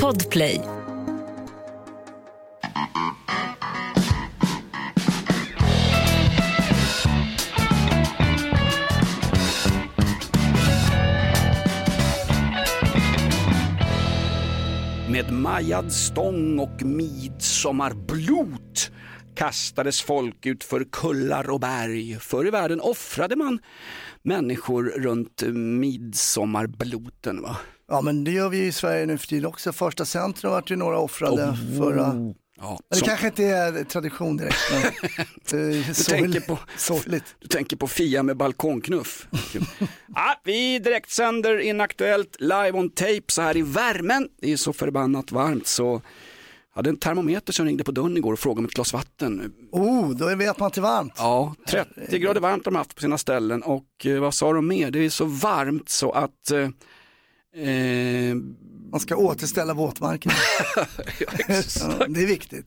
Podplay. Med majad stång och midsommarblot kastades folk ut för kullar och berg. Förr i världen offrade man människor runt midsommarbloten. Va? Ja men det gör vi i Sverige nu för tiden också. Första centrum vart ju några offrade förra Ja, Det som- kanske inte är tradition direkt. Men du, tänker på, sorgligt. du tänker på Fia med balkongknuff. ja, vi direktsänder Inaktuellt live on tape så här i värmen. Det är så förbannat varmt så jag hade en termometer som ringde på dörren igår och frågade om ett glas vatten. Oh, då vet man att det är varmt. Ja, 30 grader varmt har de haft på sina ställen och eh, vad sa de mer? Det är så varmt så att eh, eh, Man ska återställa våtmarken. Ja, det är viktigt.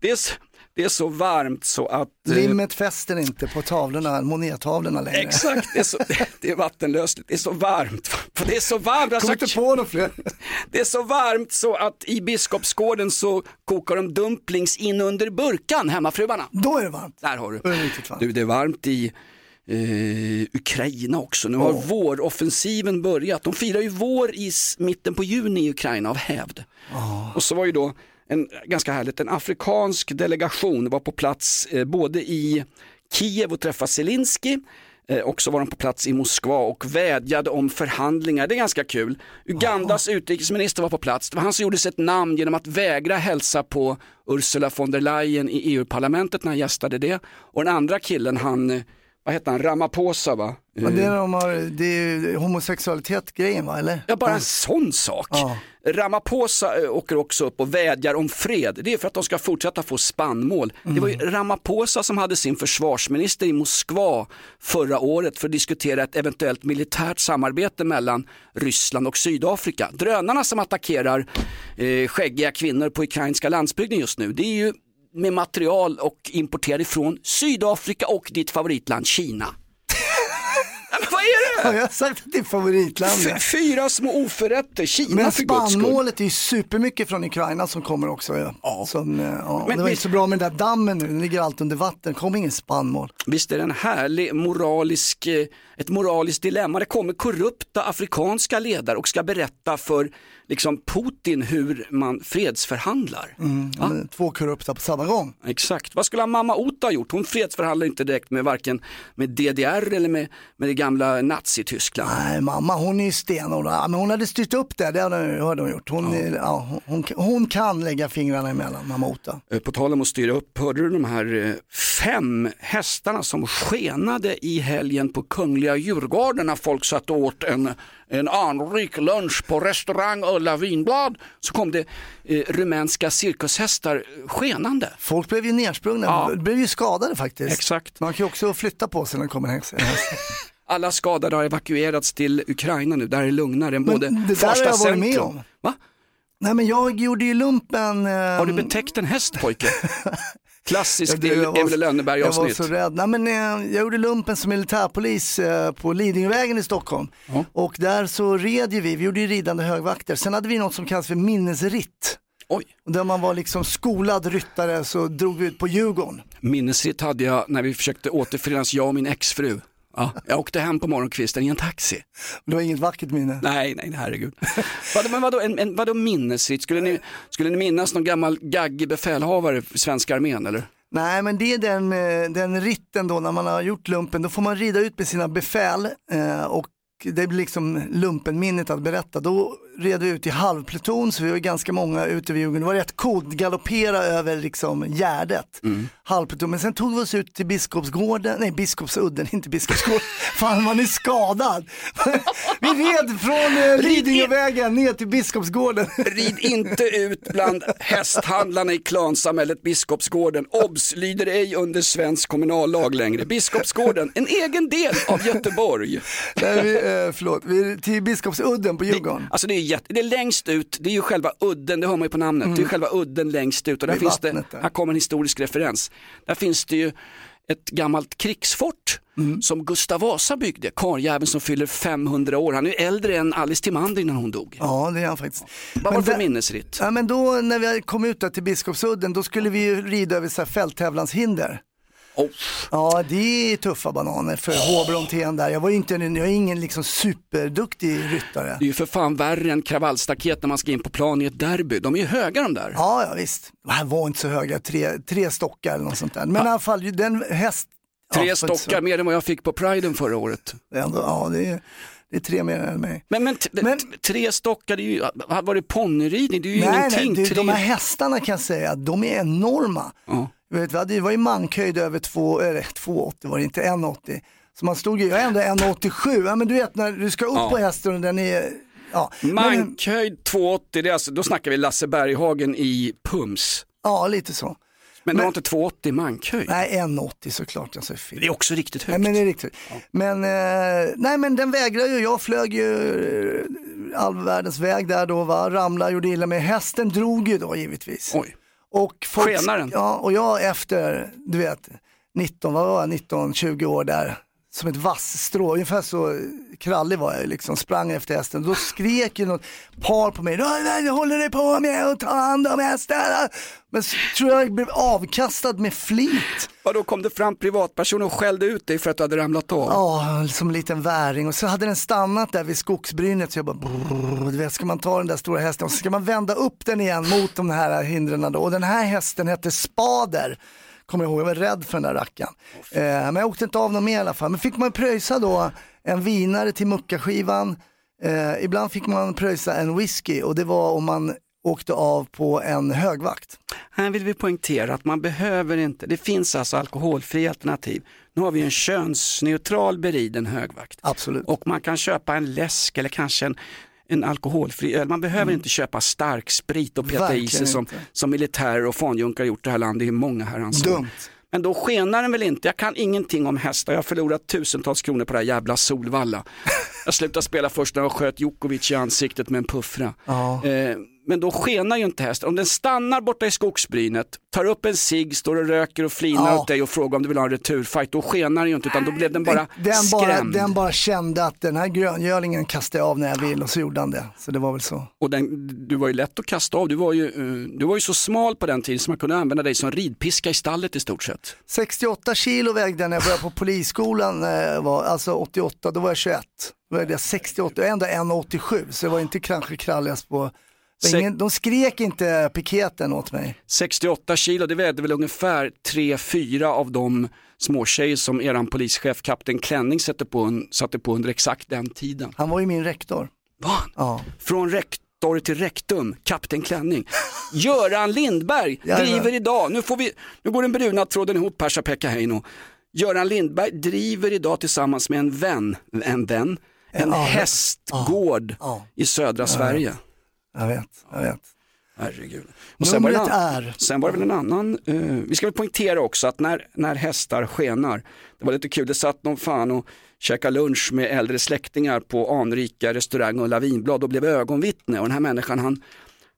det, är, så- det är så varmt så att eh, Limmet fäster inte på tavlorna, monettavlorna längre. Exakt, det är, så, det är vattenlösligt, det är så varmt. För det är så varmt, Kom sagt, inte på något fler. det är så varmt så att i Biskopsgården så kokar de dumplings in under burkan, hemmafruarna. Då är det varmt. Där har du. Då är det riktigt varmt. Du, det är varmt i eh, Ukraina också. Nu har våroffensiven börjat. De firar ju vår i mitten på juni i Ukraina av hävd. Och så var ju då en, ganska härligt, en afrikansk delegation var på plats eh, både i Kiev och träffade Zelensky Eh, och så var de på plats i Moskva och vädjade om förhandlingar. Det är ganska kul. Ugandas utrikesminister var på plats. Det var han som gjorde sig ett namn genom att vägra hälsa på Ursula von der Leyen i EU-parlamentet när han gästade det. Och den andra killen, han, eh, vad heter han, Ramaphosa va? Men det är, de har, det är homosexualitet grejen va, eller? Ja, bara en sån sak. Ja. Ramaphosa eh, åker också upp och vädjar om fred. Det är för att de ska fortsätta få spannmål. Det var ju Mm. Ramaphosa som hade sin försvarsminister i Moskva förra året för att diskutera ett eventuellt militärt samarbete mellan Ryssland och Sydafrika. Drönarna som attackerar eh, skäggiga kvinnor på ukrainska landsbygden just nu, det är ju med material och importerade ifrån Sydafrika och ditt favoritland Kina. Men vad är det? Har jag sagt att det är favoritlandet? F- fyra små oförrätter, Kina Men för spannmålet är ju supermycket från Ukraina som kommer också. Ja. Ja. Som, eh, ja. Men det var inte så bra med den där dammen nu, den ligger allt under vatten, kommer ingen spannmål. Visst är det en härlig moralisk, eh, ett moraliskt dilemma. Det kommer korrupta afrikanska ledare och ska berätta för liksom, Putin hur man fredsförhandlar. Ja, Men Två korrupta på samma gång. Exakt, vad skulle mamma Ota gjort? Hon fredsförhandlar inte direkt med varken med DDR eller med, med det gamla Nazityskland. Nej, mamma hon är stenhård. Ja, men hon hade styrt upp det, det hade hon, hade hon gjort. Hon, är, ja, hon, hon, hon kan lägga fingrarna emellan, mamma Ota. Eh, På tal om att styra upp, hörde du de här eh, fem hästarna som skenade i helgen på Kungliga Djurgården när folk satt och åt en, en anrik lunch på restaurang Ulla Vinblad så kom det eh, rumänska cirkushästar eh, skenande. Folk blev ju nersprungna, Ja. blev ju skadade faktiskt. Exakt. Man kan ju också flytta på sig när det kommer en häst. Alla skadade har evakuerats till Ukraina nu, där är det lugnare än Men både det där har jag varit med om. Va? Nej men jag gjorde ju lumpen. Har ehm, du betäckt en häst pojke? Klassiskt Ja, du, Emil Jag var Lönneberg-avsnitt. så rädd. Nej, men, eh, jag gjorde lumpen som militärpolis eh, på Lidingövägen i Stockholm. Ja. Och där så red ju vi, vi gjorde ju ridande högvakter. Sen hade vi något som kallas för minnesritt. Oj. Där man var liksom skolad ryttare så drog vi ut på Djurgården. Minnesritt hade jag när vi försökte återförenas, jag och min exfru. Ja, jag åkte hem på morgonkvisten i en taxi. Det var inget vackert minne. Nej, nej, herregud. Vadå, men vadå, en, en, vadå minnesritt? Skulle ni, skulle ni minnas någon gammal gaggig befälhavare för svenska armén eller? Nej men det är den, eh, den ritten då när man har gjort lumpen, då får man rida ut med sina befäl eh, och det blir liksom lumpenminnet att berätta. Då red vi ut i halvpluton så vi var ganska många ute vid Djurgården. Det var rätt coolt, galoppera över liksom Gärdet. Halvpluton, men sen tog vi oss ut till Biskopsgården, nej Biskopsudden, inte Biskopsgården. Fan man är skadad. vi red från eh, Lidingövägen ner till Biskopsgården. Rid inte ut bland hästhandlarna i klansamhället Biskopsgården. Obs! Lyder ej under svensk kommunallag längre. Biskopsgården, en egen del av Göteborg. Nej, vi, eh, förlåt, vi till Biskopsudden på Djurgården. Alltså det är, jätte, det är längst ut, det är ju själva udden, det hör man ju på namnet, det är själva udden längst ut och där Mm. Finns det, här kommer en historisk referens. Där finns det ju ett gammalt krigsfort som Gustav Vasa byggde, karljäveln som fyller 500 år. Han är äldre än Alice Timander innan hon dog. Ja, det är han faktiskt. Vad var det för minnesritt? Ja, men då när vi kom ut där till Biskopsudden, då skulle vi ju rida över så här fälttävlanshinder. Oh, Ja, det är tuffa bananer för H-Brontén där. Jag var inte, jag är ingen liksom superduktig ryttare. det är ju för fan värre än kravallstaket när man ska in på plan i ett derby. De är ju höga de där. Ja, ja visst. Det här var inte så höga, tre, tre stockar eller något sånt där. Men i alla fall, den häst... Tre ja, stockar mer än vad jag fick på priden förra året. Ändå, ja, det är, det är tre mer än mig. Men, men, Men- tre stockar, det är ju, var det ponnyridning? Det är ju Nej, ingenting. nej, du, tre... de här hästarna kan jag säga, de är enorma. ja. Du vet, vi hade, det var ju mankhöjd över två, eller 2,80 var det inte, 1,80. Så man stod ju, jag är ändå 1,87, ja men du vet när du ska upp Ja. på hästen och den är, ja. Men, Mankhöjd 2,80, det är alltså, då snackar vi Lasse Berghagen i Pums. ja, lite så. Men, det var inte 2,80 mankhöjd. Nej, 1,80 såklart, jag sa fel. Det är också riktigt Nej högt. men det är riktigt. Men, eh, nej men den vägrar ju, jag flög ju eh, all världens väg där då va, ramlade, gjorde illa mig. Hästen drog ju då givetvis. Oj. Och folk, Skenaren. Ja, och jag efter, du vet, 19, vad var jag, 19, 20 år där, som ett vassstrå, ungefär så krallig var jag liksom, sprang efter hästen. Då skrek ju något par på mig, "Vad håller du på med att ta hand om hästarna? Men så tror jag jag blev avkastad med flit. Och då kom det fram privatpersoner och skällde ut dig för att du hade ramlat av. Ja, som en liten väring och så hade den stannat där vid skogsbrynet så jag bara, brrr, du vet, ska man ta den där stora hästen och så ska man vända upp den igen mot de här hindren då och den här hästen hette Spader. Kommer jag ihåg, jag var rädd för den där rackaren. Eh, men jag åkte inte av någon mer i alla fall. Men fick man pröjsa då en vinare till muckaskivan. Eh, ibland fick man pröjsa en whisky och det var om man åkte av på en högvakt. Här vill vi poängtera att man behöver inte, det finns alltså alkoholfria alternativ. Nu har vi en könsneutral beriden högvakt. Absolut. Och man kan köpa en läsk eller kanske en, en alkoholfri öl. Man behöver inte köpa stark sprit och peta i Mm. Sig som, inte. som militärer och fanjunkar gjort det här landet i många herrans år. Dumt. Men då skenar den väl inte. Jag kan ingenting om hästar. Jag har förlorat tusentals kronor på det här jävla Solvalla. Jag slutade spela först när jag sköt Djokovic i ansiktet med en puffra. Ja. Eh, men då skenar ju inte hästen. Om den stannar borta i skogsbrynet, tar upp en cigg, står och röker och flinar Ja. åt dig och frågar om du vill ha en returfight, då skenar den ju inte utan då blev den bara den, bara, skrämd. den bara kände att den här gröngölingen kastar jag av när jag vill och så gjorde han det. Så det var väl så. Och den, du var ju lätt att kasta av, du var, ju, eh, du var ju så smal på den tiden så man kunde använda dig som ridpiska i stallet i stort sett. 68 kilo vägde jag när jag började på polisskolan, eh, var, alltså 88, då var jag 21. Då vägde jag 68, jag är ändå 1,87 så jag var inte kanske kralligast på var ingen, de skrek inte piketen åt mig. 68 kilo, det vägde väl ungefär 3-4 av de småtjejer som eran polischef kapten Klänning satte på, satte på under exakt den tiden. Han var ju min rektor. Va? Ja. Från rektor till rektum, kapten Klänning. Göran Lindberg driver idag, nu, får vi, nu går den bruna tråden ihop Persa Pekka Heino. Göran Lindberg driver idag tillsammans med en vän, en vän, en Ja, hästgård ja. i södra Sverige. Jag vet, jag vet. Herregud. Och sen var, det en, är, sen var det väl en annan, eh, vi ska väl poängtera också att när, när hästar skenar, det var lite kul, det satt någon fan och käkade lunch med äldre släktingar på anrika restaurang och lavinblad och blev ögonvittne och den här människan han,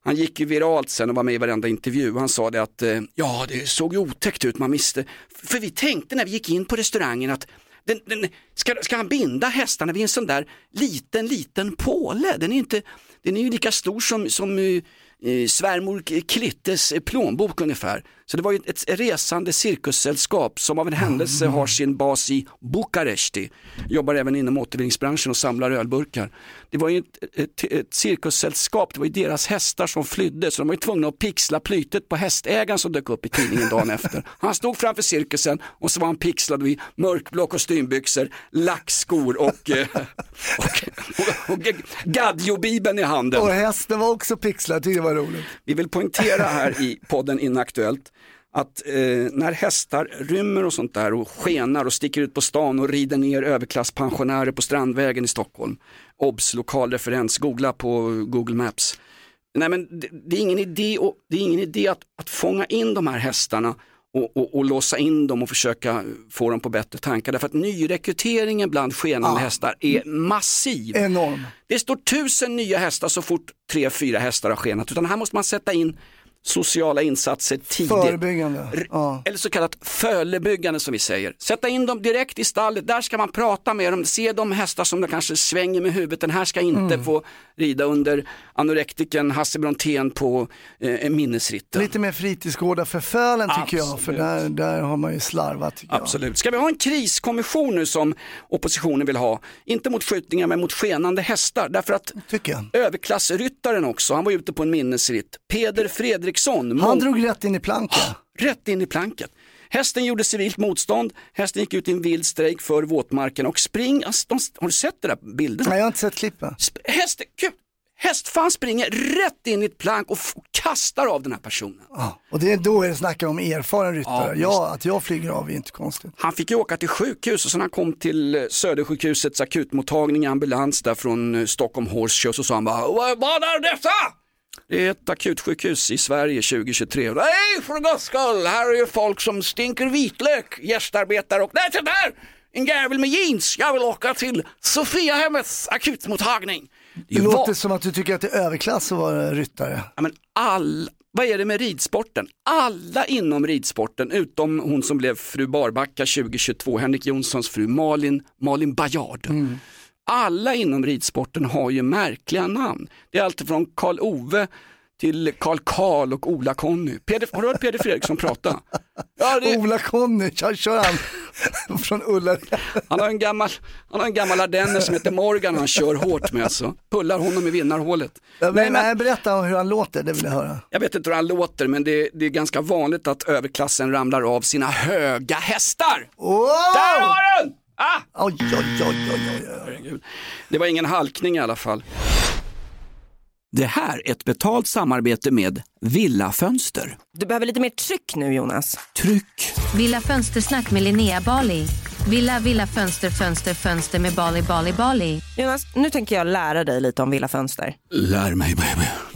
han gick ju viralt sen och var med i varenda intervju. Han sa det att eh, ja det såg ju otäckt ut, man visste. För vi tänkte när vi gick in på restaurangen att den, den, ska, ska han binda hästarna vid en sån där liten, liten påle? Den är, inte, den är ju lika stor som, som eh, eh, svärmor Klittes plånbok ungefär. Så det var ju ett, resande cirkussällskap som av en händelse har sin bas i Bukaresti. Jobbar även inom återvinningsbranschen och samlar ölburkar. Det var ju ett, ett, ett cirkussällskap, det var ju deras hästar som flydde så de var ju tvungna att pixla plytet på hästägaren som dök upp i tidningen dagen efter. Han stod framför cirkusen och så var han pixlad i mörkblå kostymbyxor, lackskor och, eh, och, och, och gadjobibeln i handen. och hästen var också pixlad, det var roligt. Vi vill poängtera här i podden Inaktuellt att eh, när hästar rymmer och sånt där och skenar och sticker ut på stan och rider ner överklasspensionärer på Strandvägen i Stockholm. Obs, lokal referens, googla på Google Maps. Nej men det, det är ingen idé, och, det är ingen idé att, att fånga in de här hästarna och, och, och låsa in dem och försöka få dem på bättre tankar. Därför att nyrekryteringen bland skenande Ja. hästar är massiv. Enorm. Det står tusen nya hästar så fort tre, fyra hästar har skenat. Utan här måste man sätta in sociala insatser tidigt. Förebyggande. Ja. Eller så kallat fölebyggande som vi säger. Sätta in dem direkt i stallet, där ska man prata med dem, se de hästar som de kanske svänger med huvudet, den här ska inte Mm. få rida under anorektiken Hasse Brontén på eh, minnesritten. Lite mer fritidsgårdar för fölen tycker jag, för Absolut. där, där har man ju slarvat tycker jag. Absolut. Ska vi ha en kriskommission nu som oppositionen vill ha? Inte mot skjutningar men mot skenande hästar. Därför att Tycker jag. överklassryttaren också, han var ute på en minnesritt. Peder Fredriksson, Han drog rätt in i planket. rätt in i planket. Hästen gjorde civilt motstånd, hästen gick ut i en vild strejk för våtmarken och spring, alltså, de, har du sett det där bilden? Nej, jag har inte sett klippen. Sp- Häst, gud, hästfan springer rätt in i ett plank och kastar av den här personen. Ja. Och det är då är det snackar om erfaren ryttare. Ja, Ja, att jag flyger av är inte konstigt. Han fick ju åka till sjukhus och sen han kom till eh, Södersjukhusets akutmottagning i ambulans där från eh, Stockholm Horse Show så sa han bara vad är detta? Det är ett akutsjukhus i Sverige 2023. Nej för guds skull, här är ju folk som stinker vitlök, gästarbetare och nej titta här! En jävel med jeans, jag vill åka till Sofiahemmets akutmottagning. Det låter va- som att du tycker att det är överklass att vara ryttare. Ja, men all, vad är det med ridsporten? Alla inom ridsporten, utom hon som blev fru Barbacka 2022, Henrik Jonssons fru Malin, Malin Bajard. Alla inom ridsporten har ju märkliga namn. Det är allt från Karl-Ove till Karl Karl och Ola-Conny. Har du hört Peder Fredriksson prata? Ja, det, Ola Conny, kör, kör han från Ullared. han, har en gammal, han har en gammal ardenner som heter Morgan han kör hårt med. Så. Pullar honom i vinnarhålet. Ja, men, men- nej, berätta om hur han låter, det vill jag höra. Jag vet inte hur han låter men det, det är ganska vanligt att överklassen ramlar av sina höga hästar. Wow! Där har den! Ah! Oj, oj, oj, oj, oj. Herregud. Det var ingen halkning i alla fall. Det här är ett betalt samarbete med Villa Fönster. Du behöver lite mer tryck nu Jonas. Tryck! Villa Fönstersnack med Linnea Bali. Villa, villa, fönster, fönster, fönster med Bali, Bali, Bali. Jonas, nu tänker jag lära dig lite om Villa Fönster. Lär mig baby.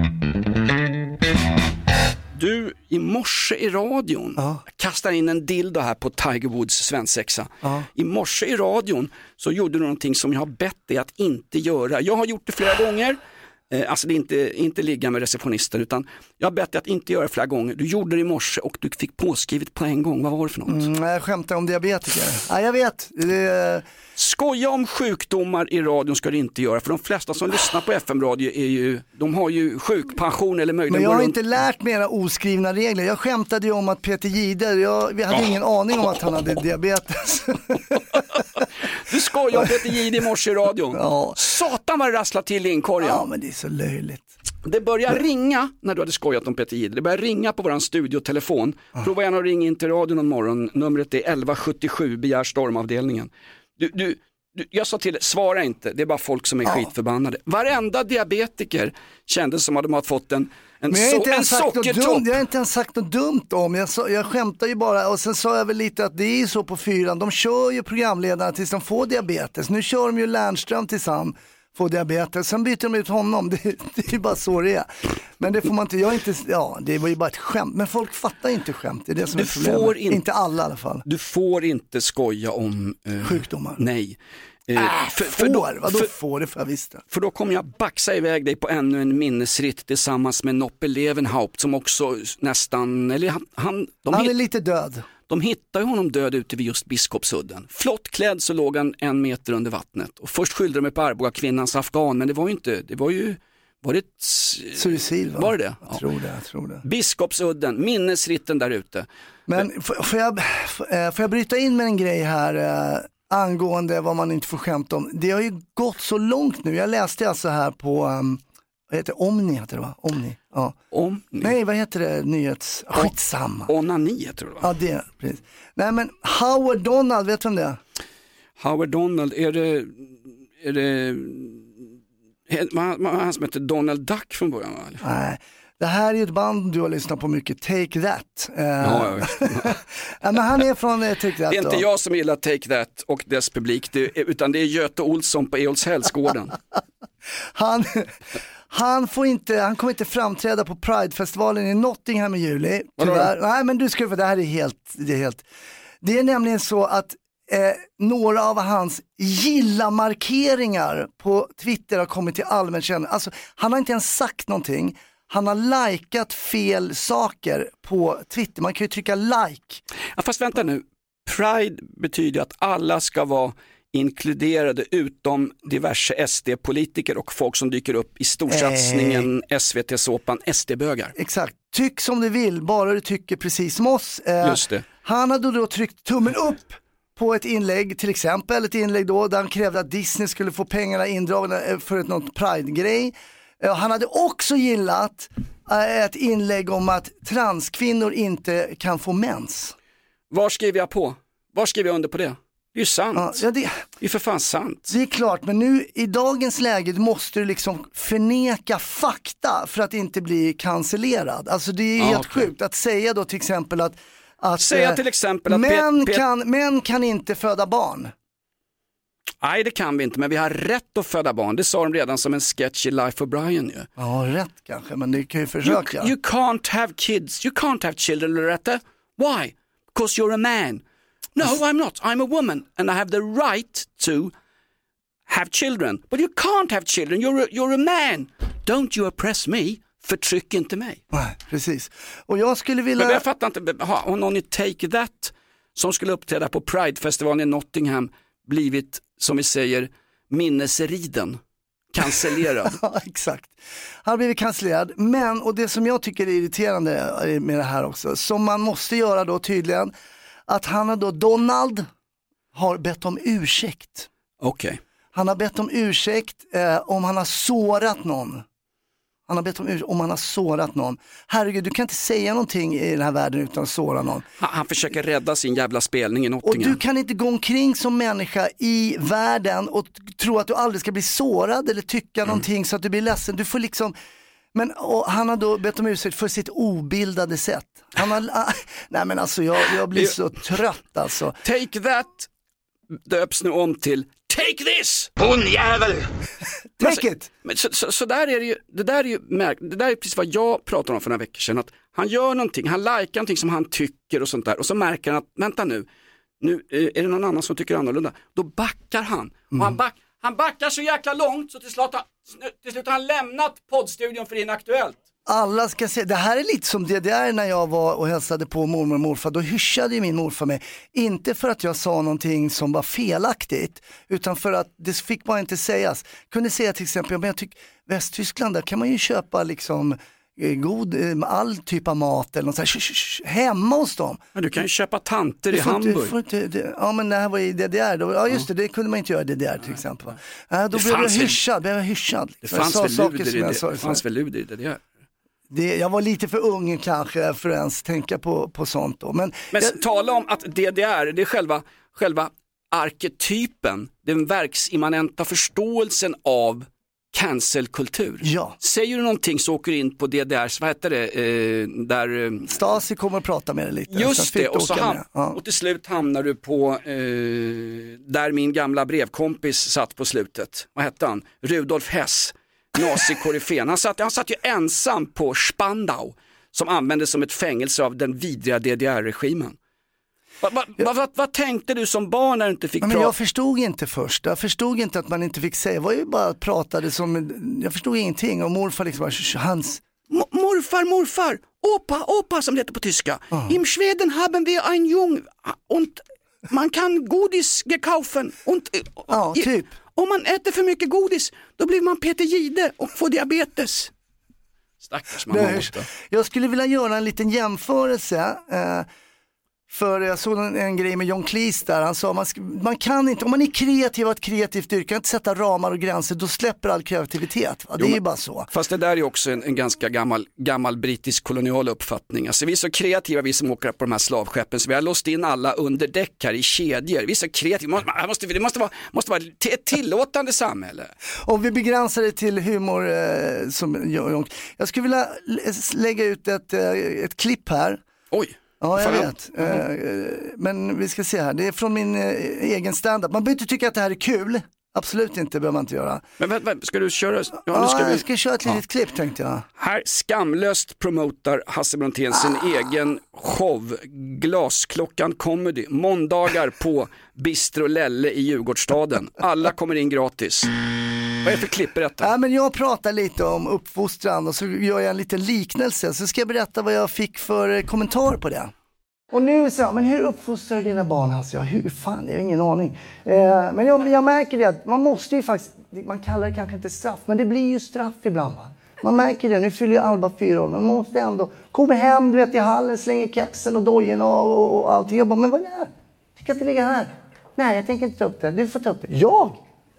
Du, i morse i radion, Ja. kastar in en dildo här på Tiger Woods svensexa. I morse i radion så gjorde du någonting som jag har bett dig att inte göra. Jag har gjort det flera gånger, alltså det är inte, inte ligga med receptionister utan jag har bett dig att inte göra det flera gånger. Du gjorde det i morse och du fick påskrivet på en gång. Vad var det för något? Mm, jag skämtar om diabetiker. Ja, jag vet. Det, Skoja om sjukdomar i radion ska du inte göra för de flesta som lyssnar på FM-radio är ju, de har ju sjukpension eller möjligen men jag har inte lärt mig era oskrivna regler. Jag skämtade ju om att Peter Jihde, jag, vi hade ingen aning om att han hade diabetes. Du skojar om Peter Jihde i morse i radion. Ja. Satan vad det rasslar till i inkorgen. ja men det är så löjligt. Det börjar ringa när du hade skojat om Peter Jihde. Det börjar ringa på våran studiotelefon. Ah. Prova gärna att ringa in till radio någon morgon. Numret är 1177, begär stormavdelningen. Du, du, du, jag sa till dig, svara inte, det är bara folk som är skitförbannade. Varenda diabetiker kände som att de hade fått en, en, Men jag har, inte en ens sagt något dumt, jag har inte ens sagt något dumt om, jag, sa, jag skämtar ju bara och sen sa jag väl lite att det är ju så på fyran, de kör ju programledarna tills de får diabetes. Nu kör de ju Lernström tills han får diabetes, sen byter de ut honom, det, det är ju bara så det är. Men det får man inte, jag inte, ja det var ju bara ett skämt, men folk fattar inte skämt, det är det som Du är problemet. får inte- inte alla i alla fall. Du får inte skoja om äh, Sjukdomar. Nej. Eh, för, Får, för då- vadå för- får, det får jag visst. För då kommer jag baxa iväg dig på ännu en minnesritt tillsammans med Noppe Levenhaupt som också nästan, eller han, han, Han är lite död. de hittade honom död ute vid just Biskopsudden. Flott klädd så låg han en meter under vattnet. Och först skyllde de mig på Arboga kvinnans afghan, men det var ju inte, det var ju, var det ett, Suicid va? Var det det? Jag Ja. tror det, jag tror det. Biskopsudden, minnesritten där ute. Men får jag, eh, får jag bryta in med en grej här eh, angående vad man inte får skämta om. Det har ju gått så långt nu. Jag läste alltså här på, um, vad heter det? Omni heter det va? Omni. Ja. Om, Nej, vad heter det? Nyhets... Skitsamma. onani heter det va? Ja, det, precis. Nej men Howard Donald, vet du vem det är? Howard Donald, är det, är det, vad vad- han som heter Donald Duck från början va? Nej. Det här är ett band du har lyssnat på mycket, Take That. Eh, Ja, ja, men han är från eh, Take That. Det är inte då. jag som gillar Take That och dess publik, det, är- utan det är Göte Olsson på Eolshällsgården. Han, han, får inte, han kommer inte framträda på Pridefestivalen i Nottingham i juli. Tyvärr. Nej men du ska få, det här är helt, det är helt. Det är nämligen så att eh, några av hans gilla-markeringar på Twitter har kommit till allmän kännedom. Alltså, han har inte ens sagt någonting. Han har likat fel saker på Twitter. Man kan ju trycka like. Ja, fast vänta nu, Pride betyder att alla ska vara inkluderade utom diverse SD-politiker och folk som dyker upp i storsatsningen SVT-såpan SD-bögar. Exakt, tyck som du vill, bara du tycker precis som oss. Eh, Just det. Han hade då tryckt tummen upp på ett inlägg, till exempel ett inlägg då där han krävde att Disney skulle få pengarna indragna eh, för ett något Pride-grej. Eh, Han hade också gillat eh, ett inlägg om att transkvinnor inte kan få mens. Var skriver jag på? Var skriver jag under på det? Det är ju sant. Ja, det, Det är ju för fan sant. det är klart, men nu i dagens läge måste du liksom förneka fakta för att inte bli cancellerad. Alltså det är Ja, helt okej. sjukt att säga då till exempel att, att Säga eh, till exempel att män, Pet- kan, män kan inte föda barn. Nej det kan vi inte, men vi har rätt att föda barn. Det sa de redan som en sketch i Life of Brian ju. Ja, rätt kanske, men det kan ju You, försöka. you can't have kids, you can't have children Loretta. Why? Because you're a man. No, I'm not. I'm a woman and I have the right to have children. But you can't have children, you're a, you're a man. Don't you oppress me. Förtryck inte mig. Nej, precis. Och jag skulle vilja... Men jag fattar inte, har någon i Take That som skulle uppträda på Pridefestivalen i Nottingham blivit, som vi säger, minnesriden, cancellerad? Ja, exakt. Han har blivit cancellerad, men, och det som jag tycker är irriterande med det här också, som man måste göra då tydligen, att han har då, Donald, har bett om ursäkt. Okej. Han har bett om ursäkt eh, om han har sårat någon. Han har bett om ursäkt om han har sårat någon. Herregud, du kan inte säga någonting i den här världen utan att såra någon. Han, han försöker rädda sin jävla spelning i Och Nottingham. du kan inte gå omkring som människa i världen och tro att du aldrig ska bli sårad eller tycka någonting så att du blir ledsen. Du får liksom, men och han har då bett om ursäkt för sitt obildade sätt. Han har, nej men alltså jag, jag blir så trött alltså. Take That döps nu om till Take This! Take it! Men så, så, så där är det ju, det där är ju märk, det där är precis vad jag pratade om för några veckor sedan. Att han gör någonting, han likar någonting som han tycker och sånt där och så märker han att, vänta nu, nu eh, är det någon annan som tycker annorlunda. Då backar han. Och han, back, han backar så jäkla långt så till slut, till slut har han lämnat poddstudion för Inaktuellt. Alla ska se, det här är lite som DDR när jag var och hälsade på mormor och morfar. Då hyschade ju min morfar mig. Inte för att jag sa någonting som var felaktigt, utan för att det fick bara inte sägas. Kunde säga till exempel, men jag tycker Västtyskland, där kan man ju köpa liksom eh, god, eh, all typ av mat eller något så här, sh, sh, sh, hemma hos dem. Men du kan ju köpa tanter i inte- Hamburg. inte- det- ja men det här var i DDR, då, ja just det, det kunde man inte göra i DDR till exempel. Ja, då Det blev jag hyschad, blev jag hyschad. Det fanns väl luder i jag det, jag var lite för ung kanske för att ens tänka på, på sånt då. Men, Men jag, tala om att DDR, det är själva, själva arketypen, den verksimmanenta förståelsen av cancelkultur. Ja. Säger du någonting så åker du in på DDRs, vad heter det, eh, där eh, Stasi kommer att prata med dig lite. Just det, och, så ham- ja. och till slut hamnar du på eh, där min gamla brevkompis satt på slutet. Vad hette han? Rudolf Hess, nazikoryfén. Han satt, han satt ju ensam på Spandau som användes som ett fängelse av den vidriga DDR-regimen. Vad va, va, va, vad tänkte du som barn när du inte fick men prata? jag förstod inte först. Jag förstod inte att man inte fick säga. Jag var ju bara pratade som, jag förstod ingenting och morfar liksom bara, "Sh- hans, Mo- Morfar, morfar, opa, opa som det heter på tyska. Im Schweden haben wir ein Jung und man kan godis gekaufen. Und, Ja, typ. Om man äter för mycket godis då blir man Peter Gide och får diabetes. Stackars mamma. Jag skulle vilja göra en liten jämförelse. Eh, för jag såg en, en grej med John Cleese där, han sa man, man kan inte, om man är kreativ och ett kreativt yrke, kan inte sätta ramar och gränser, då släpper all kreativitet. Va? Det är ju bara så. Fast det där är också en, en ganska gammal, gammal brittisk kolonial uppfattning. Alltså, vi är så kreativa vi som åker på de här slavskeppen så vi har låst in alla under däck här i kedjor. Vi är så kreativa, Man- man måste, det måste vara, måste vara ett tillåtande samhälle. Om vi begränsar det till humor, eh, som John, jag skulle vilja lä- lägga ut ett, eh, ett klipp här. Oj. Ja, jag vet. Eh, Men vi ska se här, det är från min eh, egen standup. Man behöver inte tycka att det här är kul. Absolut inte, behöver man inte göra. Men vänta, vänta, ska du köra? Ja, nu Ja, ska vi... jag ska köra ett litet klipp tänkte jag. Här skamlöst promotar Hasse Brontén sin egen show Glasklockan Comedy. Måndagar på Bistro Lelle i Djurgårdsstaden. Alla kommer in gratis. Vad är det för klipp? Berätta. Ja, men jag pratar lite om uppfostran och så gör jag en liten liknelse. Så ska jag berätta vad jag fick för eh, kommentar på det. Och nu så, men hur uppfostrar du dina barn Hasse? Ja, hur fan, jag har ingen aning. Eh, men jag, jag märker det att man måste ju faktiskt, man kallar det kanske inte straff, men det blir ju straff ibland va. Man märker det, nu fyller ju Alba fyra år, men man måste ändå, kommer hem du vet i hallen, slänger kepsen och dojorna och, och, och allt. Jag bara, men vad är det här? Du kan inte ligga här. Nej, jag tänker inte ta upp det. Du får ta upp det. Jag?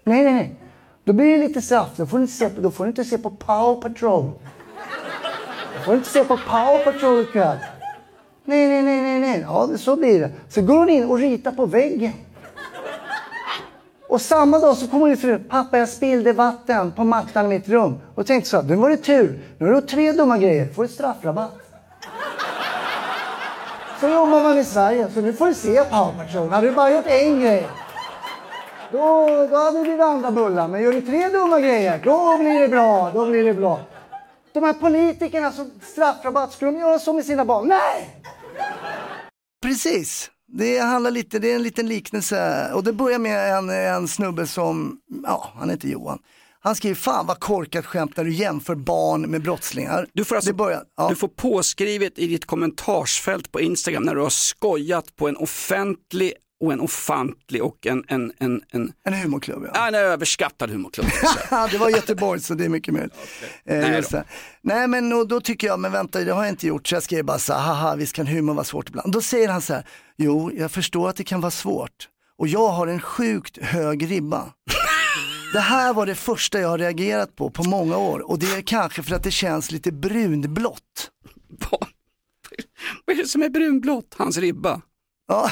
Nej, nej, nej. Då blir det lite straff. Då får du inte se på, då får inte se på Power Patrol. Då får du inte se på Power Patrol ikväll. Nej, nej, nej, nej, nej. Ja, så blir det. Så går hon in och ritar på väggen. Och samma dag så kommer hon fru. Pappa, jag spillde vatten på mattan i mitt rum. Och tänkte så här, nu var det tur. Nu har du gjort tre dumma grejer. får du straffrabatt. Så jobbar man i Sverige. Så nu får du se Power Patrol. Hade du bara gjort en grej. Då, då hade det andra bullar. Men gör du tre dumma grejer, då blir det bra. Då blir det bra. De här politikerna som straffrabatt, skulle de göra så med sina barn? Nej! Precis. Det handlar lite, det är en liten liknelse och det börjar med en, en snubbe som, ja han heter Johan. Han skriver, fan vad korkat skämt när du jämför barn med brottslingar. Du får, alltså, det börjar, ja. du får påskrivet i ditt kommentarsfält på Instagram när du har skojat på en offentlig och en ofantlig och en, en, en, en, En humorklubb ja. en överskattad humorklubb. det var Göteborg så det är mycket möjligt. Eh, Nej då. Nej men och då tycker jag, men vänta det har jag inte gjort så jag skrev bara så här, haha visst kan humor vara svårt ibland. Då säger han så här, jo jag förstår att det kan vara svårt och jag har en sjukt hög ribba. Det här var det första jag har reagerat på på många år och det är kanske för att det känns lite brunblått. Vad är det som är brunblått? Hans ribba. Ja.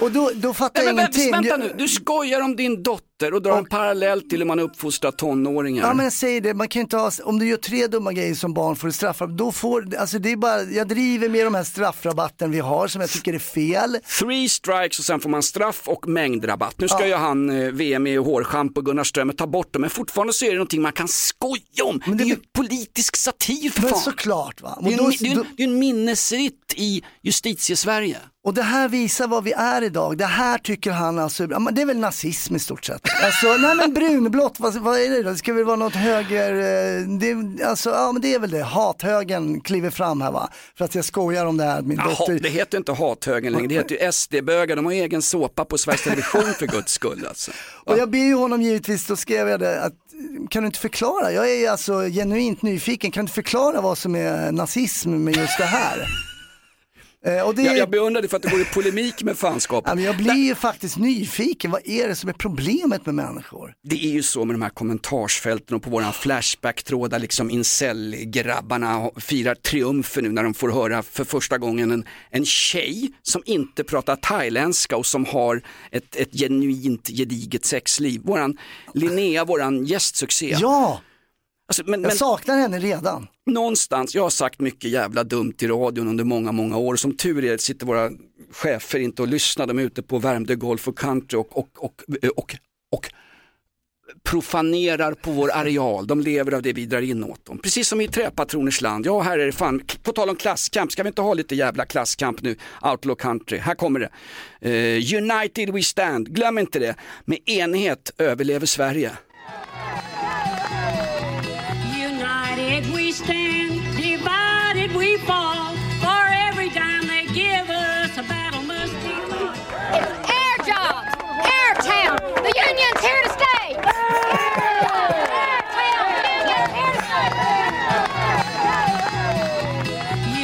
och då, då fattar Nej, jag men, ingenting. vänta nu, du skojar om din dotter och drar en parallell till hur man uppfostrar tonåringar. Ja men jag säger det, man kan inte ha, om du gör tre dumma grejer som barn får du straffar, då får, alltså det är bara, jag driver med de här straffrabatten vi har som jag tycker är fel. Three strikes och sen får man straff och mängdrabatt. Nu ska ju han eh, VM i hårschampo Gunnar Strömmer ta bort dem men fortfarande så är det någonting man kan skoja om. det, är ju politisk satir för Men fan. såklart va. Det Och, är, då, en, det, då, en, det en minnesritt i justitiesverige. och det här visar vad vi är idag, det här tycker han alltså, det är väl nazism i stort sett. Alltså, nej men brunblått, vad, vad är det då? Det ska väl vara något höger, eh, det, alltså, ja men det är väl det, hathögern kliver fram här va. För att jag skojar om det här, min Jaha, dotter. det heter inte hathögen längre, det heter ju SD-bögar, de har egen såpa på Sveriges Television för guds skull alltså. Och jag ber ju honom givetvis, då skrev jag det, att kan du inte förklara, jag är alltså genuint nyfiken, kan du förklara vad som är nazism med just det här? Eh, och det, Jag, jag beundrar dig för att du går i polemik med fanskapet. jag blir ju faktiskt nyfiken, vad är det som är problemet med människor? Det är ju så med de här kommentarsfälten och på våran flashback-tråd där liksom incel-grabbarna firar triumfer nu när de får höra för första gången en, en tjej som inte pratar thailändska och som har ett, ett genuint gediget sexliv. Våran Linnea, våran gästsuccé. Ja, Alltså, men, jag men saknar henne redan. någonstans, jag har sagt mycket jävla dumt i radion under många, många år. Som tur är sitter våra chefer inte och lyssnar, de är ute på Värmdö Golf och Country och, och, och, och, och profanerar på vår areal. De lever av det vi drar in åt dem. Precis som i träpatroners land. Ja, här är det fan, på tal om klasskamp, ska vi inte ha lite jävla klasskamp nu? Outlaw country, här kommer det. Eh, United we stand, glöm inte det. Med enighet överlever Sverige. We fall. For every dime they give us, a battle must be fought. Air jobs! Airtown! The union's here to stay! Airtown! The union's here to stay!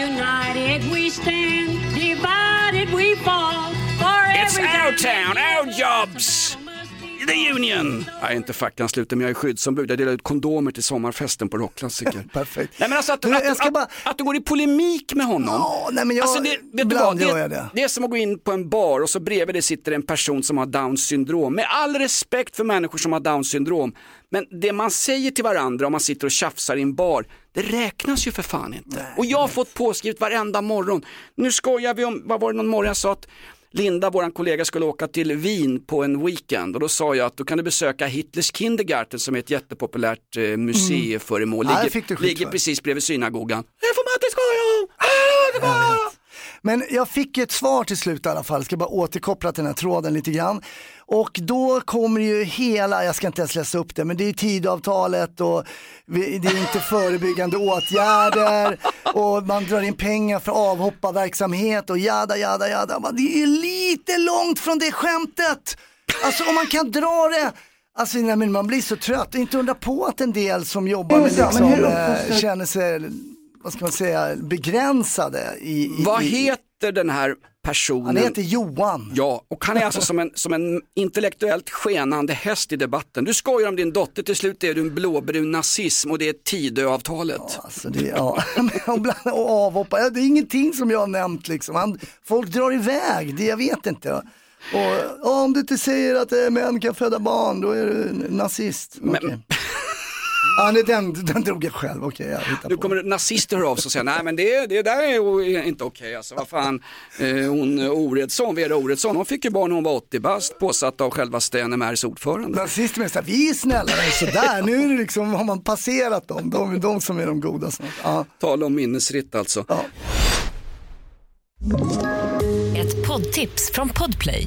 United we stand, divided we fall. For It's every our dime town, they our give us, jobs! The Union! Är inte fackansluten men jag är skyddsombud. Jag delar ut kondomer till sommarfesten på rockklassiker. Perfekt. Nej men alltså att, Du, att, att, bara- att du går i polemik med honom. Ja, nej men jag, Alltså det, vet du vad, det, det. det är som att gå in på en bar och så bredvid det sitter en person som har Downs syndrom. Med all respekt för människor som har Downs syndrom. Men det man säger till varandra om man sitter och tjafsar i en bar, det räknas ju för fan inte. och jag har fått påskrivet varenda morgon. Nu skojar vi om, vad var det någon morgon jag sa att Linda, våran kollega, skulle åka till Wien på en weekend och då sa jag att då kan du besöka Hitlers Kindergarten som är ett jättepopulärt eh, museiföremål. Det Ligger, skit ligger precis bredvid synagogan. Det får man inte skoja om! Ah, det var- Men jag fick ett svar till slut i alla fall, ska bara återkoppla till den här tråden lite grann. Och då kommer ju hela, jag ska inte ens läsa upp det, men det är tidavtalet och vi- det är inte förebyggande åtgärder och man drar in pengar för avhopparverksamhet och jada jada jada. Det är lite långt från det skämtet. Alltså om man kan dra det Alltså nej, men man blir så trött, inte undra på att en del som jobbar med liksom, eh, känner sig, vad ska man säga, begränsade i, i Vad heter den här personen? Han heter Johan. Ja, och han är alltså som en, som en intellektuellt skenande häst i debatten. Du skojar om din dotter, till slut är du en blåbrun nazism och det är Tidöavtalet. Alltså det, ja. och bland- och avhoppa, ja, det är ingenting som jag har nämnt liksom. Han, folk drar iväg, det jag vet inte. Och, ja, om du inte säger att eh, män kan föda barn, då är du nazist. Okej. Ja, nej, den, den drog jag själv, okej hittar Nu på. kommer nazister höra av sig och säga, nej men det, det där är inte okej alltså, vad fan, eh, hon eh, Oredsson, Vera Oredsson, hon fick ju barn när hon var 80 bast, påsatt av självaste NMRs ordförande. Nazister med så här, vi är snällare sådär, nu är det liksom, har man passerat dem, de är de som är de goda snart. Ja. Tala om minnesritt alltså. Ja. Ett poddtips från Podplay.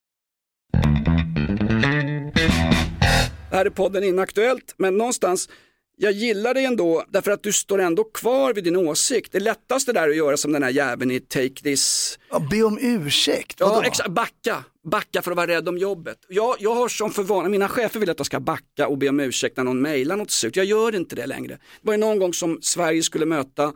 Här är podden Inaktuellt, men någonstans, jag gillar dig ändå därför att du står ändå kvar vid din åsikt. Det lättaste där att göra som den här jäveln i Take This Ja, be om ursäkt, Ja, exakt. Backa. Backa för att vara rädd om jobbet. Jag, jag har som för vana, mina chefer vill att jag ska backa och be om ursäkt när någon mejlar något surt. Jag gör inte det längre. Det var ju någon gång som Sverige skulle möta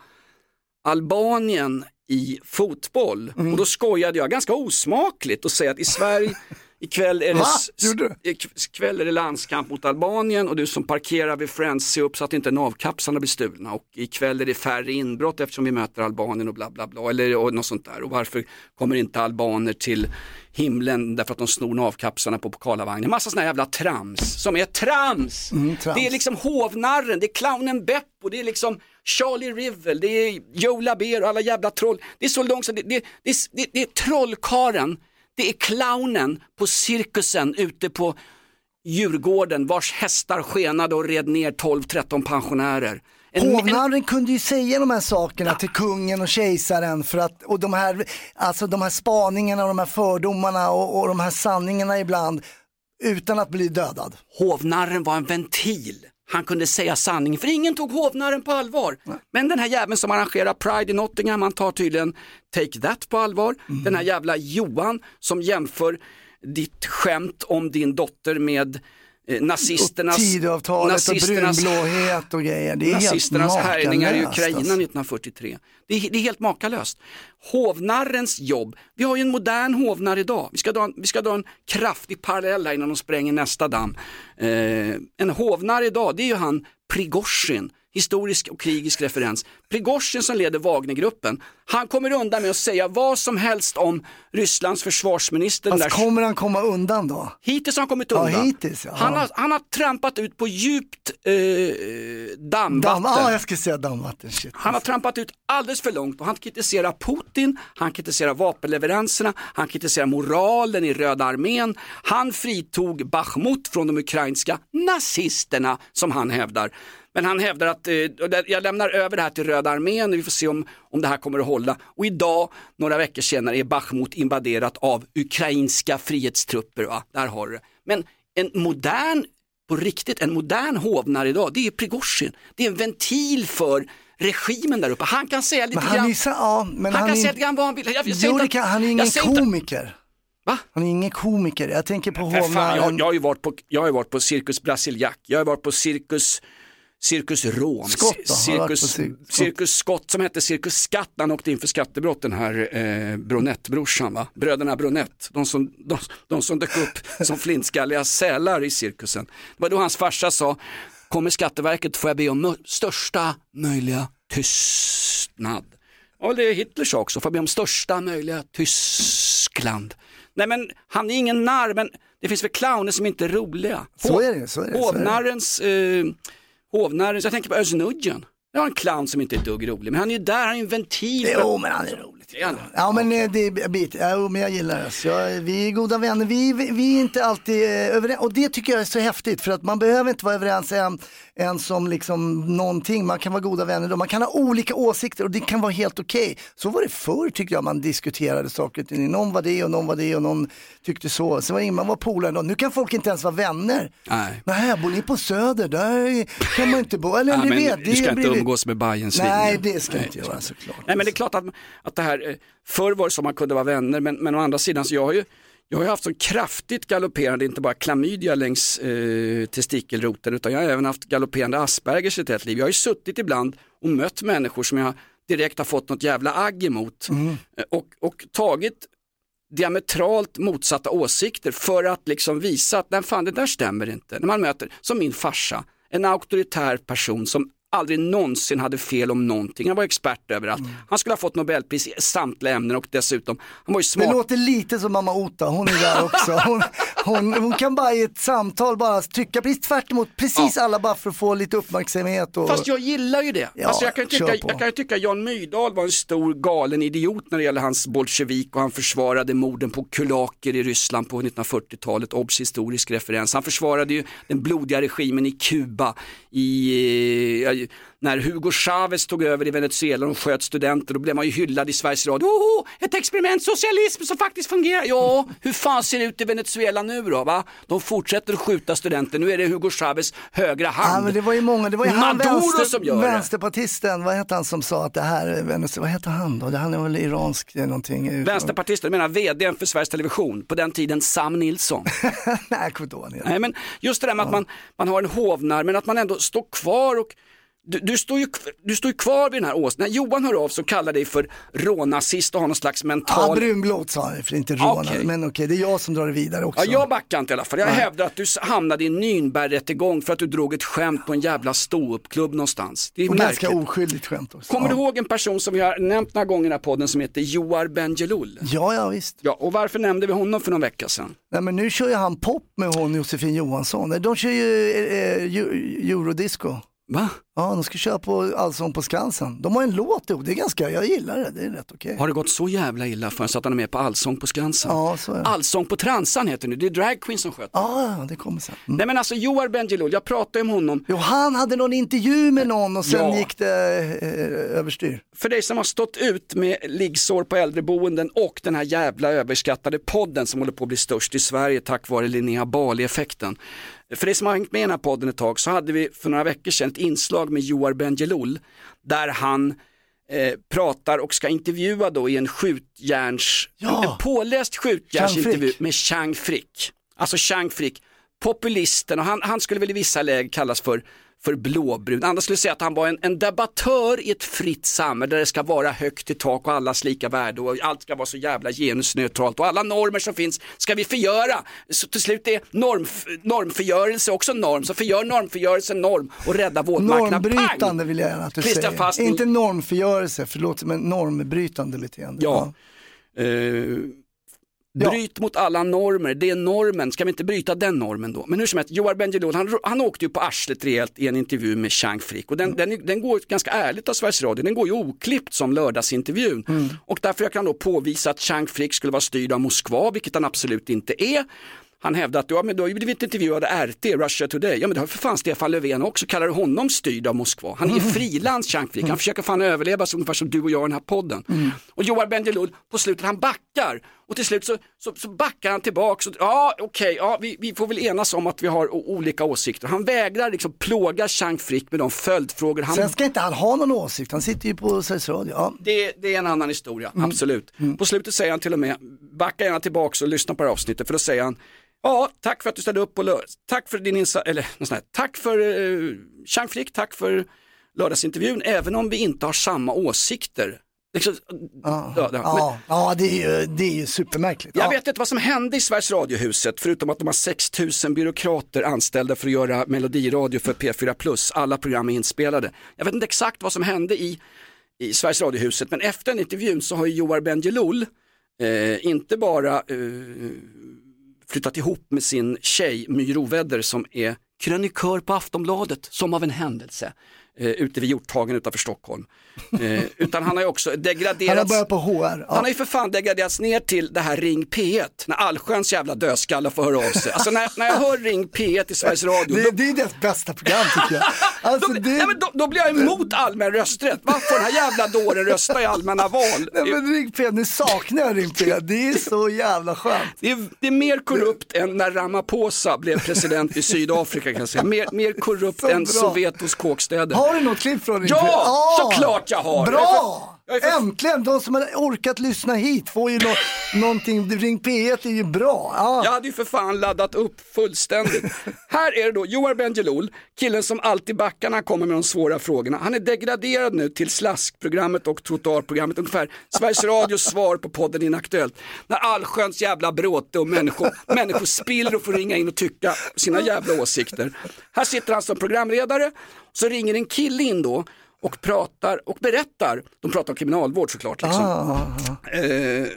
Albanien i fotboll och då skojade jag ganska osmakligt och säga att i Sverige, Ikväll är, det, ikväll är det landskamp mot Albanien och du som parkerar vid Friends, se upp så att inte navkapslarna blir stulna. Och ikväll är det färre inbrott eftersom vi möter Albanien och bla bla bla. Eller och något sånt där. Och varför kommer inte albaner till himlen därför att de snor navkapslarna på pokalavagnen. Massa sådana jävla trams som är trams. Mm, trams. Det är liksom hovnarren, det är clownen Beppo, det är liksom Charlie Rivel, det är Joe Labero och alla jävla troll. Det är så långt så det, det, det, det, det är trollkaren, det är clownen på cirkusen ute på Djurgården vars hästar skenade och red ner 12-13 pensionärer. En- Hovnarren kunde ju säga de här sakerna till kungen och kejsaren för att, och de här, alltså de här spaningarna och de här fördomarna och, och de här sanningarna ibland utan att bli dödad. hovnarren var en ventil. Han kunde säga sanningen för ingen tog hovnarren på allvar. Men den här jäveln som arrangerar Pride i Nottingham, han tar tydligen Take That på allvar. Mm. Den här jävla Johan som jämför ditt skämt om din dotter med nazisternas, och Tidöavtalet och brunblåhet och grejer. Det är nazisternas helt härjningar i makalöst, Ukraina alltså. 1943. Det är, det är helt makalöst. Hovnarrens jobb, vi har ju en modern hovnarr idag. Vi ska dra en, vi ska dra en kraftig parallell här innan de spränger nästa damm. Eh, en hovnarr idag, det är ju han Prigozjin, historisk och krigisk referens. Prigozjin som leder Wagnergruppen, han kommer undan med att säga vad som helst om Rysslands försvarsminister. Fast där- kommer han komma undan då? Hittills har han kommit Ja, undan. hittills, ja. han, har, han har trampat ut på djupt eh, dammvatten. Damm, ja, jag skulle säga dammvatten. Shit. Han har trampat ut alldeles för långt och han kritiserar Putin, han kritiserar vapenleveranserna, han kritiserar moralen i Röda armén. Han fritog Bachmut från de ukrainska nazisterna som han hävdar. Men han hävdar att, eh, jag lämnar över det här till Röda armén och vi får se om, om det här kommer att hålla. Och idag, några veckor senare, är Bachmut invaderat av ukrainska frihetstrupper. Va? Där har du det. Men en modern på riktigt, en modern hovnarr idag, det är Prigozjin. Det är en ventil för regimen där uppe. Han kan säga lite Men han grann, ja, men han, han kan är- säga lite grann vad han vill. Jag, jag Jo, inte han är ingen inte- komiker. Va? Han är ingen komiker. Jag tänker på fan, jag, jag, har ju varit på, jag har varit på Cirkus Brasiliac, jag har varit på Cirkus Cirkus Rom, då? Cirkus, cirkus Skott som hette Cirkus Skatt när han åkte in för skattebrott den här eh, Bronett-brorsan va, bröderna Bronett, de som, de, de som dök upp som flintskalliga sälar i cirkusen. Det var då hans farsa sa, kommer Skatteverket får jag be om största möjliga tystnad. Ja, det är Hitler sa också, får jag be om största möjliga Tyskland. Nej men han är ingen narr, men det finns väl clowner som inte är roliga. Så är det, så är det, så är det. Hovnarrens, eh, hovnarrens, jag tänker på Özz Nujen. Jag har en clown som inte är ett dugg rolig, men han är ju där, han är en ventil. Jo, men han är rolig. Han. Ja men eh, det är bit, ja, men jag gillar det. Så vi är goda vänner, vi, vi, är inte alltid eh, överens och det tycker jag är så häftigt för att man behöver inte vara överens än, än som liksom någonting, man kan vara goda vänner då, man kan ha olika åsikter och det kan vara helt okej. Så var det förr tyckte jag man diskuterade saker och ting, någon var det och någon var det och någon tyckte så, så var det man var polare. Nu kan folk inte ens vara vänner. Nej. Nej, bor ni på Söder, där kan man inte bo, eller ni men vet. du ska inte umgås med Bajensvin. Nej, det ska jag inte göra såklart. Nej men det är klart att, att det här, eh, förr var det som man kunde vara vänner men, men å andra sidan så jag har ju jag har haft så kraftigt galopperande, inte bara klamydia längs eh, testikelroten utan jag har även haft galopperande Aspergers i ett helt liv. Jag har ju suttit ibland och mött människor som jag direkt har fått något jävla agg emot eh, och, och tagit diametralt motsatta åsikter för att liksom visa att nej, fan det där stämmer inte. När man möter, som min farsa, en auktoritär person som aldrig någonsin hade fel om någonting. Han var expert överallt. Han skulle ha fått Nobelpris i samtliga ämnen och dessutom, han var ju Det smart. låter lite som mamma Ota, hon är där också. Hon, hon, hon kan bara i ett samtal bara tycka precis tvärt emot precis alla bara för att få lite uppmärksamhet. Och... Fast jag gillar ju det. Ja, alltså jag, kan tycka, jag kan ju tycka Jan Myrdal var en stor galen idiot när det gäller hans bolsjevik och han försvarade morden på kulaker i Ryssland på 1940-talet, obs historisk referens. Han försvarade ju den blodiga regimen i Kuba i, eh, när Hugo Chavez tog över i Venezuela och sköt studenter, då blev man ju hyllad i Sveriges Radio. Oh, ett experiment, socialism som faktiskt fungerar. Ja, hur fan ser det ut i Venezuela nu då? Va? De fortsätter att skjuta studenter, nu är det Hugo Chavez högra hand. Ja, men det var ju många, det var ju han Maduro vänster, som gör det. vänsterpartisten, vad hette han som sa att det här, är Venezuela- vad hette han då? Han är väl iransk eh, någonting. Vänsterpartister, jag menar vdn för Sveriges Television, på den tiden Sam Nilsson. Nej, jag kommer inte ihåg. Nej, men just det där med att man, man har en hovnarr men att man ändå står kvar och du, du, står ju, du står ju kvar vid den här åsikten. När Johan hör av så kallar dig för rånazist och har någon slags Ja, mental... brunblått sa han, för inte rånare. Okej. Men okej, det är jag som drar det vidare också. Ja, jag backar inte i alla fall. Jag Nej. hävdar att du hamnade i Nürnbergrättegång för att du drog ett skämt på en jävla ståuppklubb någonstans. Det är och märkligt. ganska oskyldigt skämt också. Kommer ja. du ihåg en person som vi har nämnt några gånger i den här podden som heter Joar Bendjelloul? Ja, ja visst. Ja, och varför nämnde vi honom för någon vecka sedan? Nej men nu kör ju han pop med hon Josefin Johansson. De kör ju eh, eh, eu- eurodisco. Va? Ja, de ska köra på Allsång på Skansen. De har en låt ihop, det är ganska, jag gillar det, det är rätt okej. Har det gått så jävla illa så att han är med på Allsång på Skansen? Ja, så är det. Allsång på Transan heter det nu, det är drag queen som sköter Ja, ja, det kommer sen. Mm. Nej men alltså Joar Bendjelloul, jag pratade om honom. Jo, han hade någon intervju med någon och sen Ja. gick det eh, överstyr. För dig som har stått ut med liggsår på äldreboenden och den här jävla överskattade podden som håller på att bli störst i Sverige tack vare Linnea Bali-effekten. För dig som har hängt med i den här podden ett tag så hade vi för några veckor sedan ett inslag med Joar Bendjelloul där han eh, pratar och ska intervjua då i en skjutjärns, Ja. en påläst skjutjärnsintervju med Chang Frick. Alltså Chang Frick, populisten och han, han skulle väl i vissa lägen kallas för för blåbrun. Andra skulle säga att han var en, en debattör i ett fritt samhälle där det ska vara högt i tak och allas lika värde och allt ska vara så jävla genusneutralt och alla normer som finns ska vi förgöra. Så till slut är norm, normförgörelse också norm, så förgör normförgörelsen norm och rädda våtmarkerna. Normbrytande vill jag gärna att du Klistra säger. fast- Inte normförgörelse, för det låter som en normbrytande beteende. Ja. Eh, bryt mot alla normer, det är normen, ska vi inte bryta den normen då? Men hur som helst, Joar Bendjelloul, han, han åkte ju på arslet rejält i en intervju med Chang Frick och den, den, är- den går ganska ärligt av Sveriges Radio, den går ju oklippt som lördagsintervjun. Och där försöker han då påvisa att Chang Frick skulle vara styrd av Moskva, vilket han absolut inte är. Han hävdar att ja, men du har ju blivit intervjuad av RT, Russia Today. Ja men det har för fan Stefan Löfven också, kallar du honom styrd av Moskva? Han är ju frilans Chang Frick, han försöker fan överleva så ungefär som du och jag i den här podden. Och Joar Bendjelloul, på slutet han backar och till slut så, så, så backar han tillbaks. Och, ja okej, ja, vi, vi får väl enas om att vi har olika åsikter. Han vägrar liksom plåga Chang Frick med de följdfrågor han Sen ska inte han ha någon åsikt, han sitter ju på Sveriges Radio. Ja. det, det är en annan historia, absolut. På slutet säger han till och med, backa gärna tillbaks och lyssna på det här avsnittet för då säger han Ja, tack för att du ställde upp lö- tack för din insats, eller något sånt här. tack för uh, Chang Frick, tack för lördagsintervjun, även om vi inte har samma åsikter. Liksom, Ja, ja, ja, ja, det, är ju, det är ju supermärkligt. jag Ja. vet inte vad som hände i Sveriges Radiohuset, förutom att de har 6000 byråkrater anställda för att göra melodiradio för P4 Plus. Alla program är inspelade. Jag vet inte exakt vad som hände i, i Sveriges Radiohuset, men efter den intervjun så har ju Joar Bendjelloul eh, inte bara eh, flyttat ihop med sin tjej My Rovedder som är krönikör på Aftonbladet, som av en händelse, eh, ute vid Hjorthagen utanför Stockholm. Eh, utan han har ju också degraderats. Han har börjat på HR. Ja. Han har ju för fan degraderats ner till det här Ring P1, när allsköns jävla dödskallar får höra av sig. Alltså när, när jag hör Ring P1 i Sveriges Radio, Det, då, det är deras bästa program tycker jag. Alltså, då, det, nej, men då, då blir jag emot allmän rösträtt. Varför den här jävla dåren rösta i allmänna val? nej, men Ring P, nu saknar jag Ring P. Det är så jävla skönt. Det är, det är mer korrupt än när Ramaphosa blev president i Sydafrika kan jag säga. Mer, mer korrupt än bra. Sovetos kåkstäder. Har du något klipp från Ja, P? Ja, såklart jag har. Bra! För- Äntligen, de som har orkat lyssna hit får ju nå- någonting. Ring P1 är ju bra. Ja. Jag hade ju för fan laddat upp fullständigt. Här är det då Joar Bendjelloul, killen som alltid backar när han kommer med de svåra frågorna. Han är degraderad nu till slaskprogrammet och trottoarprogrammet, ungefär Sveriges Radios svar på podden Inaktuellt. När allsköns jävla bråte och människor, människor spiller och får ringa in och tycka sina jävla åsikter. Här sitter han som programledare, så ringer en kille in då och pratar och berättar, de pratar om kriminalvård såklart. Liksom. Eh, eh,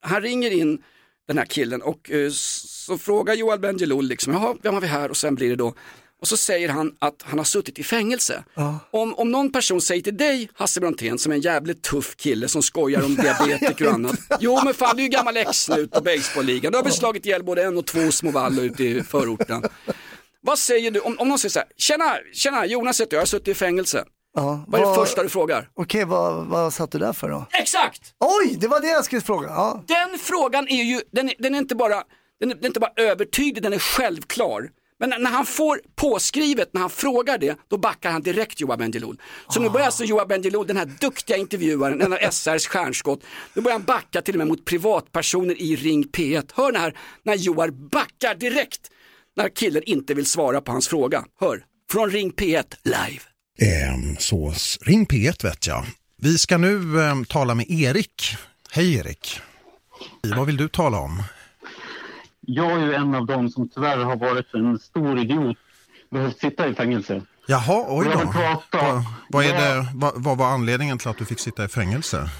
han ringer in den här killen och eh, så frågar Joel Bendjelloul liksom, jaha, vem har vi här? Och sen blir det då, och så säger han att han har suttit i fängelse. Om, om någon person säger till dig, Hasse Brontén, som är en jävligt tuff kille som skojar om diabetiker och annat. Jo men fan, du är ju gammal X-snut och baseballligan. Du har väl slagit ihjäl både en och två små vallar ute i förorten. Vad säger du, om, om någon säger så här, tjena, tjena Jonas heter jag, jag har suttit i fängelse. Ja, Vad är det första du frågar? Okej, vad, vad satt du där för då? Exakt! Oj, det var det jag skulle fråga. Ja. Den frågan är ju, den är, den är, inte, bara, den är, den är inte bara övertydlig, den är självklar. Men när- när han får påskrivet, när han frågar det, då backar han direkt Johan Bendjelloul. Så nu börjar alltså Johan Bendjelloul, den här duktiga intervjuaren, en av SRs stjärnskott, nu börjar han backa till och med mot privatpersoner i Ring P1. Hör när, när Johan backar direkt när killen inte vill svara på hans fråga. Hör, från Ring P1 live. Ehm, så ring P1 vet jag. Vi ska nu ehm, tala med Erik. Hej Erik. Vad vill du tala om? Jag är ju en av dem som tyvärr har varit en stor idiot. Behövt sitta i fängelse. Jaha, oj då. prata. Vad, är Ja. det, vad, vad var anledningen till att du fick sitta i fängelse?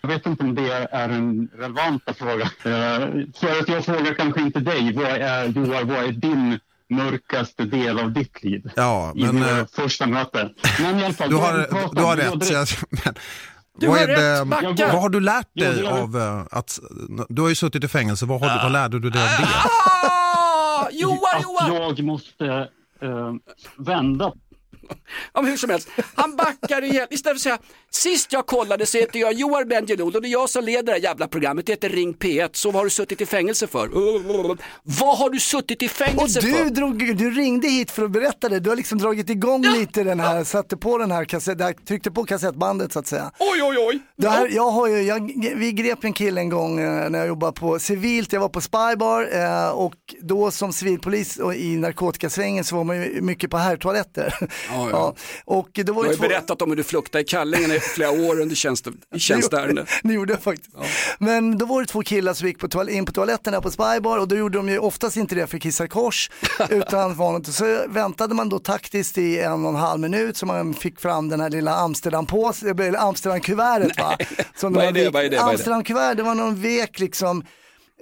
Jag vet inte om det är en relevanta fråga. Eh, Så att jag frågar kanske inte dig. Vad är, Joar, vad är din mörkaste del av ditt liv? Ja, I men... vårt eh, första möte. Men i alla fall, Du har, du har rätt. så jag- Men, Du vad, har är det, rätt, backa. vad har du lärt Ja, dig det har- av eh, att... Du har ju suttit i fängelse. Vad, har, du- vad lärde du dig av det? Ah, Joar, att Joar! jag måste eh, vända. Ja, hur som helst, han backar igen. Istället för att säga, sist jag kollade så heter jag Joar Bendjelloul och det är jag som leder det här jävla programmet. Det heter Ring P1. Så vad har du suttit i fängelse för? Vad har du suttit i Och fängelse du, för? drog, du ringde hit för att berätta det. Du har liksom dragit igång lite den här, satte på den här kassett, tryckte på kassettbandet så att säga. Oj, oj, oj. Det här, jag har ju, jag, vi grep en kille en gång eh, när jag jobbade på civilt, jag var på Spybar eh, och då som civilpolis och i narkotikasvängen så var man ju mycket på herrtoaletter. Ja, ja. Och Du var har det ju två... berättat om hur du fluktade i Kallingen i flera år under tjänst, i tjänstärende. Det gjorde jag faktiskt. Men då var det två killar som gick på toal- in på toaletten där på Spybar och då gjorde de ju oftast inte det för att kissa kors utan var något. Så väntade man då taktiskt i en och en halv minut så man fick fram den här lilla Amsterdam-påsen, eller Amsterdam-kuvertet va. Som Vad är det? Vad är det? Vad är det? Amsterdam-kuvert, det var någon vek liksom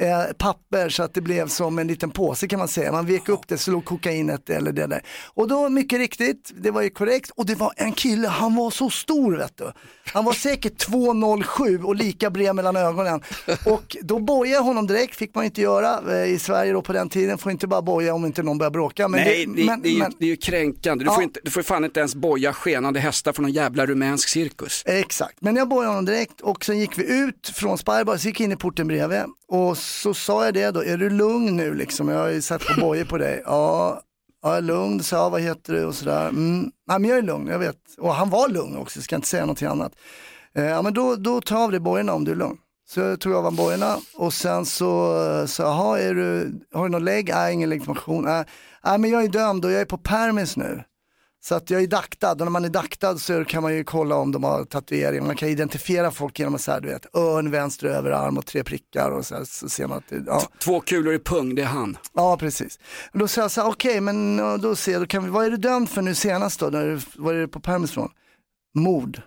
eh, papper så att det blev som en liten påse kan man säga. Man vek upp det så låg kokainet eller det där. Och då mycket riktigt, det var ju korrekt och det var en kille, han var så stor vet du. Han var säkert 2,07 och lika bred mellan ögonen. Och då bojade jag honom direkt, fick man inte göra eh, i Sverige då på den tiden. Får inte bara boja om inte någon börjar bråka. Men Nej, det, men, det, är ju, men, det är ju kränkande. Du, Ja. får inte, du får fan inte ens boja skenande hästar från någon jävla rumänsk cirkus. Exakt, men jag bojade honom direkt och sen gick vi ut från Spybar, så gick jag in i porten bredvid och så sa jag det då, är du lugn nu liksom? Jag har ju satt på bojor på dig. Ja, ja, jag är lugn, sa jag, vad heter du och sådär. Mm. Nej, men jag är lugn, jag vet. Och han var lugn också, ska inte säga någonting annat. Eh, ja, men då, då tar jag av dig bojorna om du är lugn. Så jag tog av honom bojorna och sen så eh, sa jag, är du, har du någon lägg? Nej, ingen legitimation. Nej, men jag är dömd och jag är på permis nu. Så att jag är daktad och när man är daktad så kan man ju kolla om de har tatueringar. Man kan identifiera folk genom att säga, du vet, örn, vänster överarm och tre prickar och så, här, så ser man att det, ja. Två kulor i pung, det är han. Ja, precis. Då sa jag så här, okej, men ja, då ser jag, då kan vi, vad är du dömd för nu senast då? När du, vad är du på permis från? Mord.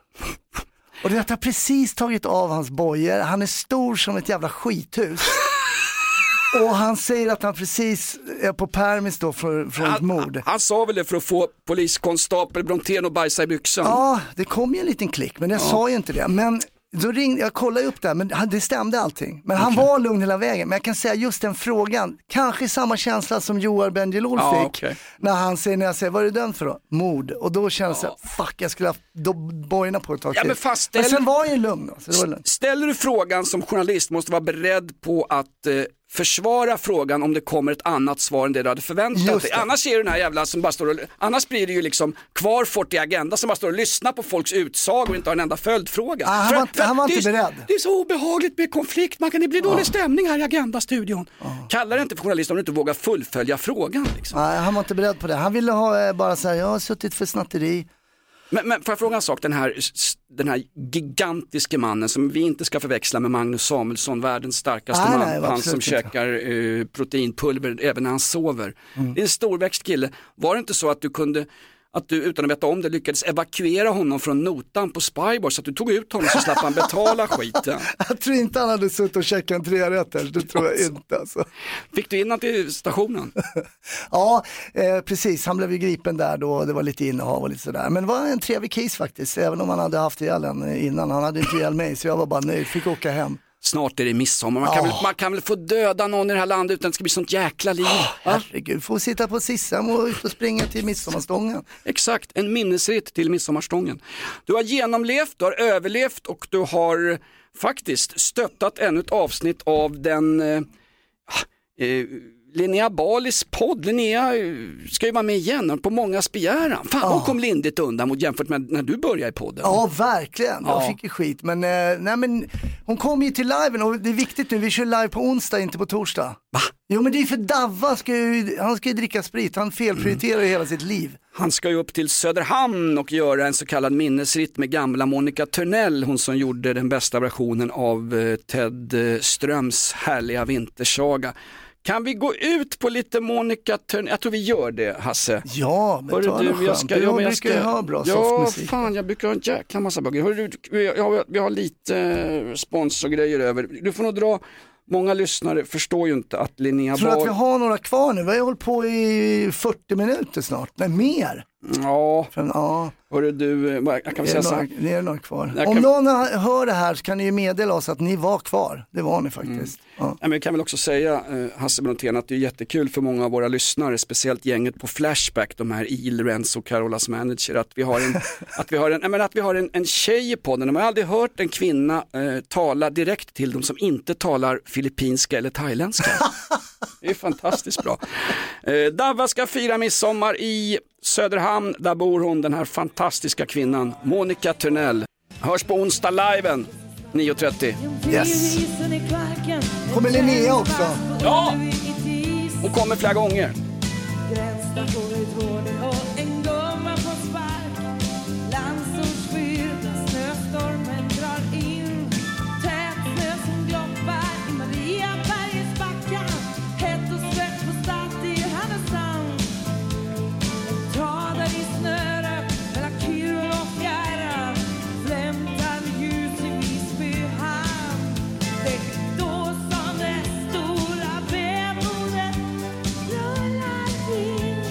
Och du vet, jag har precis tagit av hans bojor, han är stor som ett jävla skithus. Och han säger att han precis är på permis då för, från ett mord. Han sa väl det för att få poliskonstapel Brontén att bajsa i byxan. Ja, det kom ju en liten klick, men jag Ja. sa ju inte det. Men då ringde, jag kollade upp det, här, men han- det stämde allting. Men han var lugn hela vägen. Men jag kan säga just den frågan, kanske samma känsla som Joar Bendjelloul Ja, fick. okej. När han säger, när jag säger, vad är du dömd för då? Mord. Och då kändes det, fuck jag skulle haft bojorna på ett tag Ja, till. men fast men ställ- sen var jag ju lugn då. Lugnt. Ställer du frågan som journalist måste vara beredd på att eh, försvara frågan om det kommer ett annat svar än det du hade förväntat dig. Annars är det den här jävla som bara står och, annars blir det ju liksom kvar fort i Agenda som bara står och lyssnar på folks utsagor och inte har en enda följdfråga. Ah, han För var för att han var det är inte så- beredd. Det är så obehagligt med konflikt, man kan, det blir dålig stämning här i Agenda-studion. Kalla det inte för journalist om du inte vågar fullfölja frågan. Liksom. Nej, han var inte beredd på det. Han ville ha eh, bara så här, jag har suttit för snatteri. Men, men får jag fråga en sak, den här, den här gigantiske mannen som vi inte ska förväxla med Magnus Samuelsson, världens starkaste Nej, man, nej, han som inte. käkar eh, proteinpulver även när han sover. Mm. Det är en storväxt kille, var det inte så att du kunde att du utan att veta om det lyckades evakuera honom från notan på Spybar så att du tog ut honom så slapp han betala skiten. Jag tror inte han hade suttit och käkat en trerätter, det tror jag inte alltså. Fick du in honom till stationen? Ja, eh, precis. Han blev ju gripen där då. Det var lite innehav och lite sådär. Men det var en trevlig case faktiskt, även om han hade haft ihjäl en innan. Han hade inte ihjäl mig, så jag var bara nöjd. Fick åka hem. Snart är det midsommar, man kan, väl, man kan väl få döda någon i det här landet utan att det ska bli sånt jäkla liv. va? Herregud, få sitta på Sisam och ut och springa till midsommarstången. Exakt, en minnesritt till midsommarstången. Du har genomlevt, du har överlevt och du har faktiskt stöttat ännu ett avsnitt av den, eh, eh, Linnea Balis podd, Linnea eh, ska ju vara med igen på mångas begäran. Fan hon kom lindigt undan mot jämfört med när du började i podden. Ja, verkligen. Jag Ja. fick ju skit. Men, eh, nej, men hon kom ju till liven och det är viktigt nu, vi kör live på onsdag, inte på torsdag. Va? Jo men det är för Davva, ska ju, han ska ju dricka sprit, han felprioriterar ju hela sitt liv. Han ska ju upp till Söderhamn och göra en så kallad minnesritt med gamla Monica Törnell, hon som gjorde den bästa versionen av eh, Ted Ströms härliga vintersaga. Kan vi gå ut på lite Monica Törnell? Jag tror vi gör det Hasse. Ja, men Hörru ta du, jag ska, ja, men jag ska, ha bra Ja, softmusik. fan jag brukar ha en jäkla massa buggar. Hörru du, vi har, lite eh, sponsorgrejer över. Du får nog dra, många lyssnare förstår ju inte att Linnea Tror du att vi har några kvar nu? Vi har hållit på i 40 minuter snart, nej mer. Ja, ja. hörru du, eh, jag kan väl säga så här. det är några kvar. Jag Om kan- någon hör det här så kan ni ju meddela oss att ni var kvar. Det var ni faktiskt. Ja. Ja, men jag kan väl också säga, eh, Hasse Brontén, att det är jättekul för många av våra lyssnare, speciellt gänget på Flashback, de här Il, Renzo och Carolas manager, att vi har en, att vi har en, nej, men att vi har en, en tjej i podden. De har aldrig hört en kvinna eh, tala direkt till dem som inte talar filippinska eller thailändska. Det är fantastiskt bra. Eh, Davva ska fira midsommar i Söderhamn, där bor hon, den här fantastiska kvinnan, Monica Törnell. Hörs på onsdag liven, 9.30. Yes. Kommer Linnea också? Ja! Hon kommer flera gånger.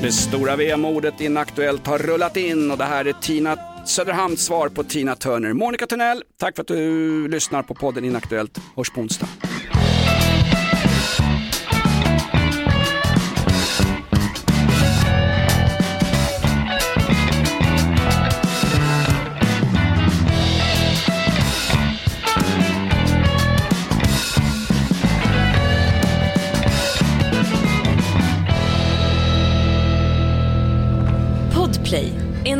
Det stora vemodet Inaktuellt har rullat in och det här är Tina Söderhamns svar på Tina Turner. Monica Törnell, tack för att du lyssnar på podden Inaktuellt. Hörs på onsdag.